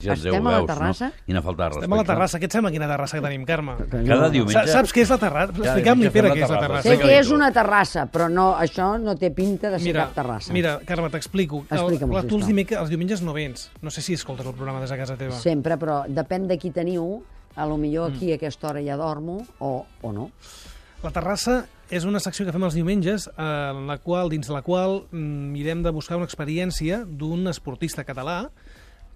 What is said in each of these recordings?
Ja Estem ho a la veus, terrassa? No? Quina falta de respecte. Estem a la terrassa. Què et sembla quina terrassa que tenim, Carme? Cada diumenge... Sa- Saps què és la terrassa? Explica'm-li, Pere, què és la terrassa. Sé que és una terrassa, però no, això no té pinta de ser Mira, cap terrassa. mira, Carme, t'explico. Tu els, dimecres, els diumenges no vens. No sé si escoltes el programa des de casa teva. Sempre, però depèn de qui teniu. A lo Mm. millor aquí a aquesta hora ja dormo, o, o no. La terrassa és una secció que fem els diumenges eh, en la qual, dins la qual mm, mirem de buscar una experiència d'un esportista català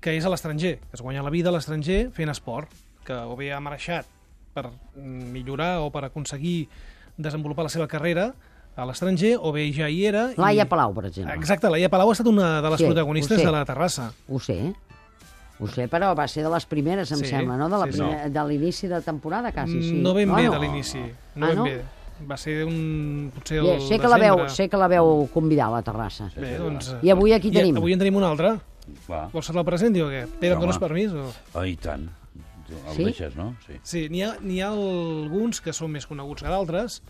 que és a l'estranger, que es guanya la vida a l'estranger fent esport, que o bé ha marxat per mm, millorar o per aconseguir desenvolupar la seva carrera a l'estranger, o bé ja hi era... i- Laia Palau, per exemple. Exacte, Laia Palau ha estat una de les Sí, protagonistes de la terrassa. Ho sé. Ho sé, però va ser de les primeres, em Sí, sembla, no? De la sí, sí. primer- de l'inici de temporada, quasi, sí. No ben Ah, bé no? de l'inici. No Ah, ben no? bé. Va ser un... potser el sé, que la veu, sé que la veu convidar a la terrassa. Bé, doncs... I avui aquí I tenim. avui en tenim un altre. Clar. Vols que te'l presenti o què? Pere, em dones permís? O... Oh, i tant. El Sí? deixes, no? Sí. Sí, n'hi ha, ha alguns que són més coneguts que d'altres.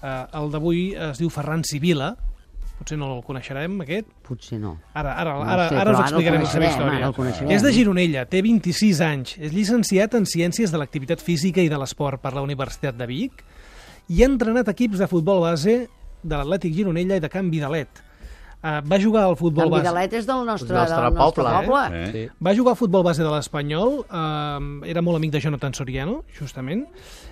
Uh, el d'avui es diu Ferran Sibila. Potser no el coneixerem, aquest. Potser no. Ara, ara, No ara, sé, ara us explicarem la seva història. ara. És de Gironella, té 26 anys, és llicenciat en Ciències de l'Activitat Física i de l'Esport per la Universitat de Vic i ha entrenat equips de futbol base de l'Atlètic Gironella i de Can Vidalet. Uh, va jugar al futbol Can base... Vidalet és del nostre, Del nostre del nostre poble, poble. Eh? Sí. Va jugar a futbol base de l'Espanyol, eh, era molt amic de Jonathan Soriano, justament,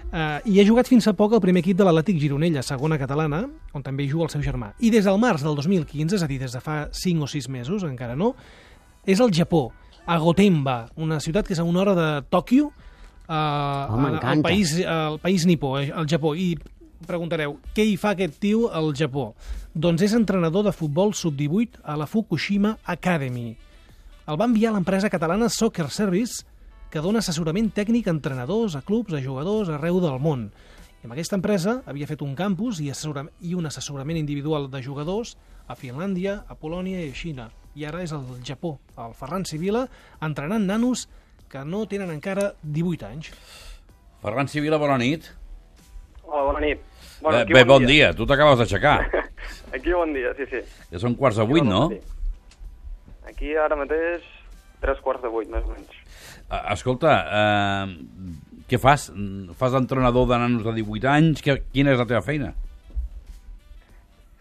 eh, i ha jugat fins a poc al primer equip de l'Atlètic Gironella, segona catalana, on també hi juga el seu germà. I des del març del 2015, és a dir, des de fa 5 o 6 mesos, encara no, és al Japó, a Gotemba, una ciutat que és a una hora de Tòquio, eh, al, m'encanta. país, al país nipó, eh, al Japó. I preguntareu, què hi fa aquest tio al Japó? Doncs és entrenador de futbol sub-18 a la Fukushima Academy. El va enviar l'empresa catalana Soccer Service, que dona assessorament tècnic a entrenadors, a clubs, a jugadors arreu del món. I amb aquesta empresa havia fet un campus i, i un assessorament individual de jugadors a Finlàndia, a Polònia i a Xina. I ara és al Japó, el Ferran Sibila, entrenant nanos que no tenen encara 18 anys. Ferran Civila, bona nit. Hola, bona nit. eh, bé, bon dia. Tu t'acabes d'aixecar. Aquí bon dia, sí, sí. Ja són quarts de vuit, bon no? matí. Aquí ara mateix tres quarts de vuit, més o menys. Eh, Escolta, eh, què fas? Mm, Fas d'entrenador de nanos de 18 anys? Que, quina és la teva feina?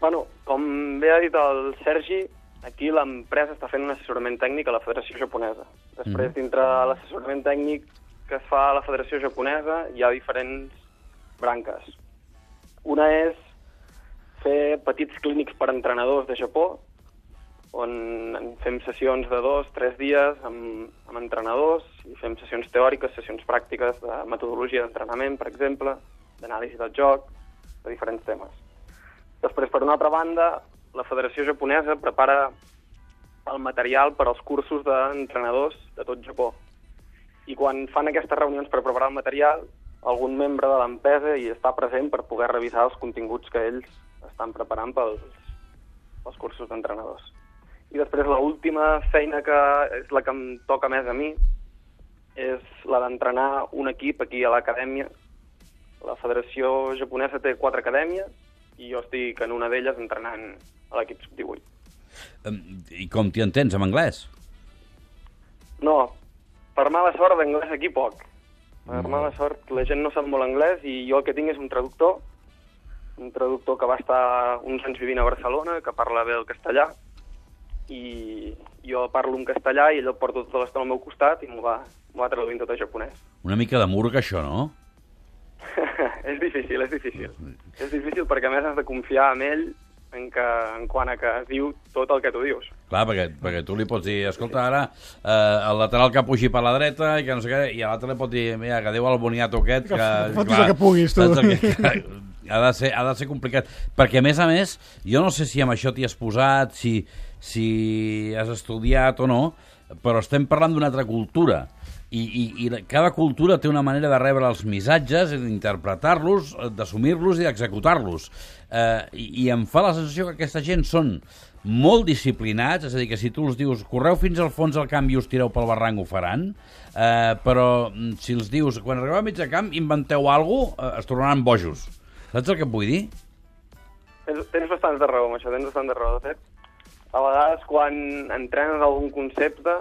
Bueno, com bé ha dit el Sergi, aquí l'empresa està fent un assessorament tècnic a la Federació Japonesa. Després, dintre de l'assessorament tècnic que es fa a la Federació Japonesa, hi ha diferents branques. Una és fer petits clínics per entrenadors de Japó, on fem sessions de dos, tres dies amb, amb entrenadors i fem sessions teòriques, sessions pràctiques de metodologia d'entrenament, per exemple, d'anàlisi del joc, de diferents temes. Després, per una altra banda, la Federació Japonesa prepara el material per als cursos d'entrenadors de tot Japó. I quan fan aquestes reunions per preparar el material, algun membre de l'empresa hi està present per poder revisar els continguts que ells estan preparant pels, pels cursos d'entrenadors. I després l'última feina que és la que em toca més a mi és la d'entrenar un equip aquí a l'acadèmia. La Federació Japonesa té quatre acadèmies i jo estic en una d'elles entrenant a l'equip sub-18. Eh, I com t'hi entens, en anglès? No, per mala sort d'anglès aquí poc. Per mala sort la gent no sap molt anglès i jo el que tinc és un traductor, un traductor que va estar uns anys vivint a Barcelona, que parla bé el castellà, i jo parlo en castellà i ell el porto tota l'estona al meu costat i m'ho va, va traduint tot a japonès. Una mica de murga, això, no? és difícil, és difícil. És difícil perquè a més has de confiar en ell en, que, en quant a que diu tot el que tu dius. Clar, perquè, perquè tu li pots dir, escolta, ara eh, el lateral que pugi per la dreta i que no sé què, i a l'altre li pot dir, mira, que diu el boniato aquest, que... fotis el que puguis, tu. Que, que, ha, de ser, ha de ser complicat. Perquè, a més a més, jo no sé si amb això t'hi has posat, si, si has estudiat o no, però estem parlant d'una altra cultura. I, i, i cada cultura té una manera de rebre els missatges, d'interpretar-los, eh, d'assumir-los i d'executar-los. Eh, i, I em fa la sensació que aquesta gent són molt disciplinats, és a dir, que si tu els dius correu fins al fons del camp i us tireu pel barranc, ho faran, eh, però mm, si els dius quan arribeu a mig de camp inventeu alguna cosa, eh, es tornaran bojos. Saps el que et vull dir? Tens, tens bastants de raó amb això, tens bastant de raó. De fet, a vegades quan entrenes algun concepte,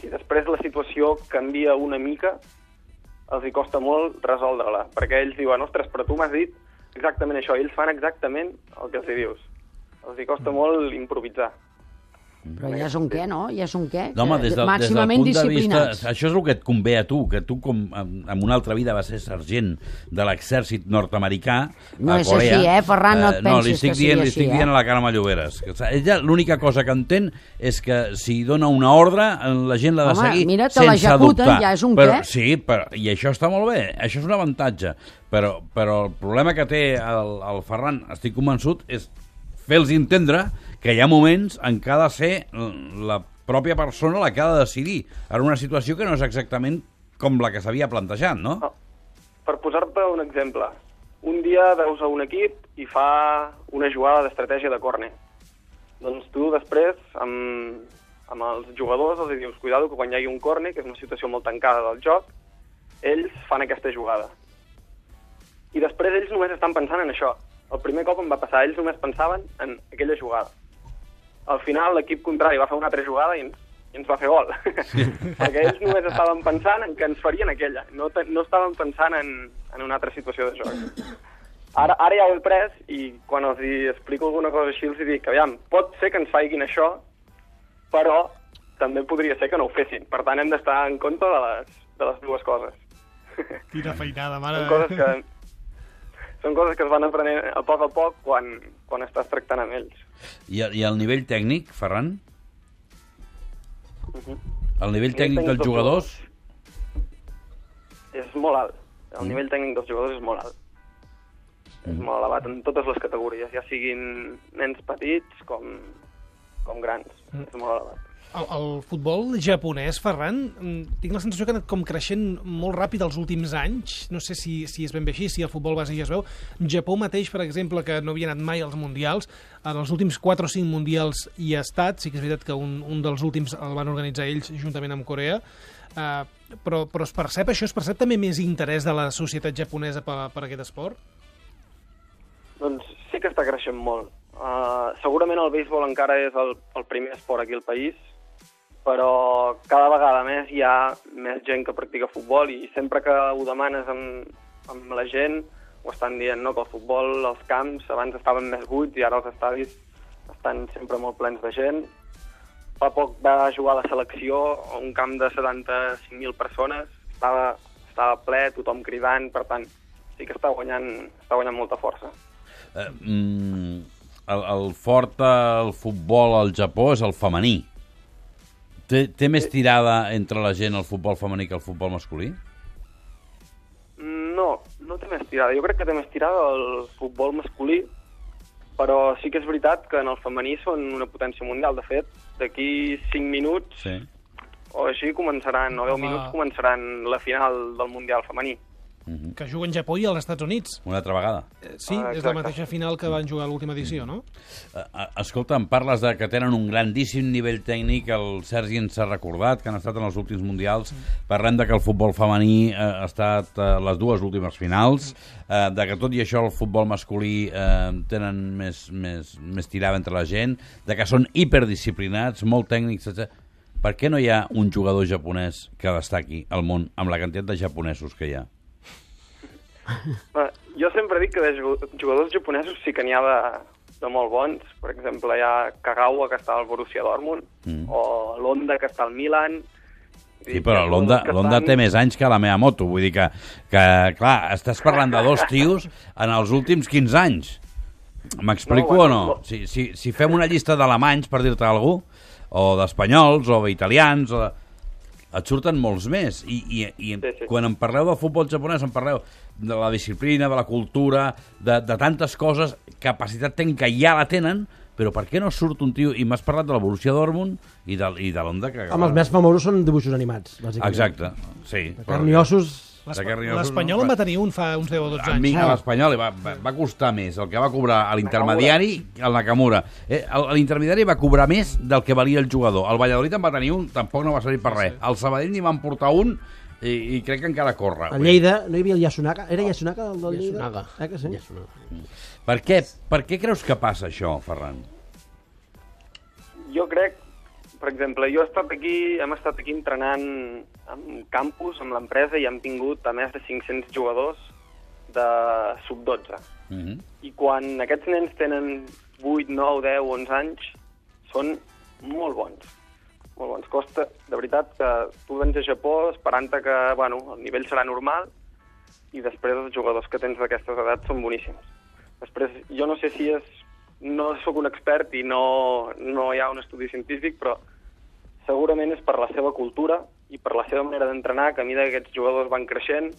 si després la situació canvia una mica, els hi costa molt resoldre-la, perquè ells diuen, ostres, però tu m'has dit exactament això, ells fan exactament el que els hi dius. Els hi costa molt improvisar. Però ja és un què, no? Ja és un què? No, home, des, del, des del punt de vista... Això és el que et convé a tu, que tu, com en una altra vida vas ser sergent de l'exèrcit nord-americà No a és Corea... així, eh, Ferran? No et no, li pensis estic que sigui dient, li així, estic eh? dient a la Carme Lloberes. Ella l'única cosa que entén és que si dona una ordre, la gent l'ha de Home, seguir mira, te sense dubtar. ja és un però, què. Sí, però, i això està molt bé, això és un avantatge. Però, però el problema que té el, el Ferran, estic convençut, és fer-los entendre que hi ha moments en què ha de ser la pròpia persona la que ha de decidir en una situació que no és exactament com la que s'havia plantejat, no? No. Per posar-te un exemple, un dia veus a un equip i fa una jugada d'estratègia de córner. Doncs tu després, amb, amb els jugadors, els dius, cuidado, que quan hi hagi un córner, que és una situació molt tancada del joc, ells fan aquesta jugada. I després ells només estan pensant en això. El primer cop em va passar, ells només pensaven en aquella jugada. Al final l'equip contrari va fer una altra jugada i ens, i ens va fer gol. Perquè ells només estaven pensant en que ens farien aquella. No, no estaven pensant en, en una altra situació de joc. Ara, ara ja ho he pres i quan els hi explico alguna cosa així els dic, aviam, pot ser que ens faiguin això, però també podria ser que no ho fessin. Per tant, hem d'estar en compte de les, de les dues coses. Quina feinada, mare. Són coses que, són coses que es van aprenent a poc a poc quan, quan estàs tractant amb ells. I, I el nivell tècnic, Ferran? Mhm. El nivell tècnic tècnic dels jugadors? És molt alt. El nivell tècnic dels jugadors és molt alt. És molt elevat en totes les categories, ja siguin nens petits com, com grans. És molt elevat. El, el futbol japonès, Ferran, mm, tinc la sensació que ha anat com creixent molt ràpid els últims anys. No sé si, si és ben bé així, si el futbol base ja es veu. Japó mateix, per exemple, que no havia anat mai als mundials, en els últims 4 o 5 mundials hi ha estat. Sí que és veritat que un, un dels últims el van organitzar ells juntament amb Corea. Uh, però, però es percep això? Es percep també més interès de la societat japonesa per, per aquest esport? Doncs sí que està creixent molt. Uh, segurament el béisbol encara és el, el primer esport aquí al país, però cada vegada més hi ha més gent que practica futbol i sempre que ho demanes amb, amb la gent ho estan dient, no? que el futbol, els camps, abans estaven més buits i ara els estadis estan sempre molt plens de gent. Fa poc va jugar la selecció a un camp de 75.000 persones, estava, estava ple, tothom cridant, per tant, sí que està guanyant, està guanyant molta força. Eh, mm, el, el fort al futbol al Japó és el femení. Té, té més tirada entre la gent el futbol femení que el futbol masculí? No, no té més tirada. Jo crec que té més tirada el futbol masculí, però sí que és veritat que en el femení són una potència mundial. De fet, d'aquí 5 minuts Sí. o així començaran, o 10 Home. minuts començaran la final del Mundial femení. Que juguen Japó i als Estats Units. Una altra vegada. Eh, Sí, Ah, és la mateixa final que van jugar a l'última edició, no? Eh, eh, escolta, em parles de que tenen un grandíssim nivell tècnic, el Sergi ens ha recordat que han estat en els últims mundials, parlem de que el futbol femení eh, ha estat a les dues últimes finals, eh, de que tot i això el futbol masculí eh, tenen més, més, més tirada entre la gent, de que són hiperdisciplinats, molt tècnics, etc. Per què no hi ha un jugador japonès que destaqui al món amb la quantitat de japonesos que hi ha? Bé, Jo sempre dic que de ju- jugadors japonesos sí que n'hi ha de, de molt bons. Per exemple, hi ha Kagawa, que està al Borussia Dortmund, Mm. o l'Onda, que està al Milan. Sí, però l'Onda estan- té més anys que la meva moto, vull dir que, que clar, estàs parlant de dos tios en els últims 15 anys. M'explico No, o bueno, no? no. Si, si, si fem una llista d'alemanys, per dir-te alguna o d'espanyols, o d'italians, o de... et surten molts més. I, i, i Sí, sí. quan em parleu del futbol japonès, em parleu de la disciplina, de la cultura, de, de tantes coses, capacitat tècnica ja la tenen, però per què no surt un tio... I m'has parlat de la Borussia Dortmund i de, i de l'Onda que... Home, els més famosos són dibuixos animats, bàsicament. Exacte, sí. De carn i ossos... L'Espanyol no? en va tenir un fa uns 10 o 12 A anys. mi, a l'Espanyol, va, va, va costar més el que va cobrar a l'intermediari que el Nakamura. Eh, L'intermediari va cobrar més del que valia el jugador. El Valladolid en va tenir un, tampoc no va servir per res. El Sabadell n'hi van portar un i, i crec que encara corre. A Lleida no hi havia el Yasunaka. Era Yasunaka el del Lleida? Yasunaga. Eh que sí? Per què, per què creus que passa això, Ferran? Jo crec per exemple, jo he estat aquí, hem estat aquí entrenant en campus, amb l'empresa, i hem tingut a més de 500 jugadors de sub-12. Mm -hmm. I quan aquests nens tenen 8, 9, 10, 11 anys, són molt bons. Molt bons. Costa, de veritat, que tu vens a Japó esperant que bueno, el nivell serà normal i després els jugadors que tens d'aquestes edats són boníssims. Després, jo no sé si és... No sóc un expert i no, no hi ha un estudi científic, però segurament és per la seva cultura i per la seva manera d'entrenar, que a mesura que aquests jugadors van creixent,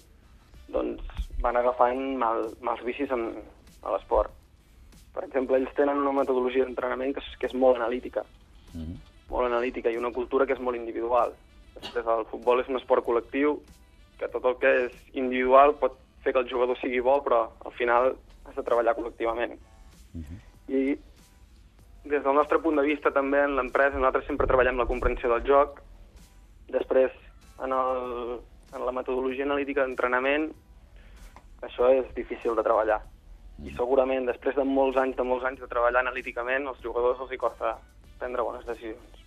doncs van agafant mal, mals vicis en, a l'esport. Per exemple, ells tenen una metodologia d'entrenament que, és, que és molt analítica, Mm -hmm. molt analítica, i una cultura que és molt individual. Després, el futbol és un esport col·lectiu, que tot el que és individual pot fer que el jugador sigui bo, però al final has de treballar col·lectivament. Mm -hmm. I des del nostre punt de vista també en l'empresa nosaltres sempre treballem la comprensió del joc. Després, en, el, en la metodologia analítica d'entrenament, això és difícil de treballar. I segurament després de molts anys de molts anys de treballar analíticament, als jugadors els hi costa prendre bones decisions.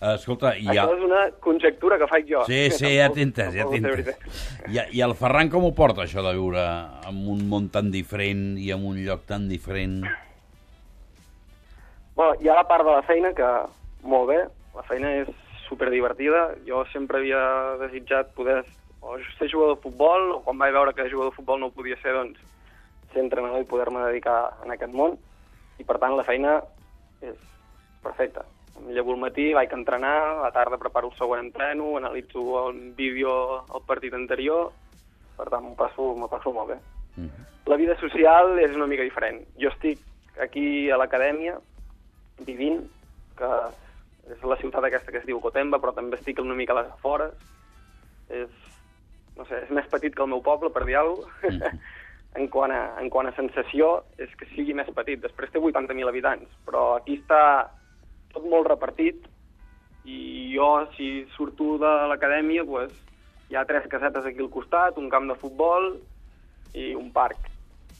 Escolta, i Això ha... és una conjectura que faig jo. Sí, sí, ja t'he entès, ja t'he entès. veritat. I, I el Ferran com ho porta, això de viure en un món tan diferent i en un lloc tan diferent? Bueno, hi ha la part de la feina que, molt bé, la feina és superdivertida. Jo sempre havia desitjat poder o ser jugador de futbol, o quan vaig veure que jugador de futbol no podia ser, doncs ser entrenador i poder-me dedicar en aquest món. I per tant la feina és perfecta. Em llevo al matí, vaig a entrenar, a la tarda preparo el següent entreno, analitzo el vídeo el partit anterior, per tant m'ho passo, passo molt bé. Mm -hmm. La vida social és una mica diferent. Jo estic aquí a l'acadèmia, vivint, que és la ciutat aquesta que es diu Cotemba, però també estic una mica a les afores. És, no sé, és més petit que el meu poble, per dir alguna cosa. en, quant a, en quant a sensació, és que sigui més petit. Després té 80.000 habitants, però aquí està tot molt repartit i jo, si surto de l'acadèmia, doncs, hi ha tres casetes aquí al costat, un camp de futbol i un parc.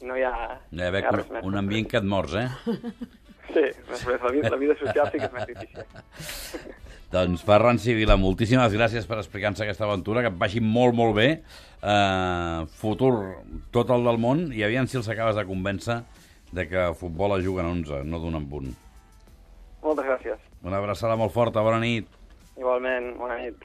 No hi ha, Hi ha hi ha res un, més. un ambient que et mors, eh? Sí, després la vida, la vida social sí que és més difícil. Doncs Ferran Civila, moltíssimes gràcies per explicar-nos aquesta aventura, que et vagi molt, molt bé. Uh, futur tot el del món i aviam si els acabes de convèncer de que a futbol es juguen 11, no d'un en un. Moltes gràcies. Una abraçada molt forta, bona nit. Igualment, bona nit.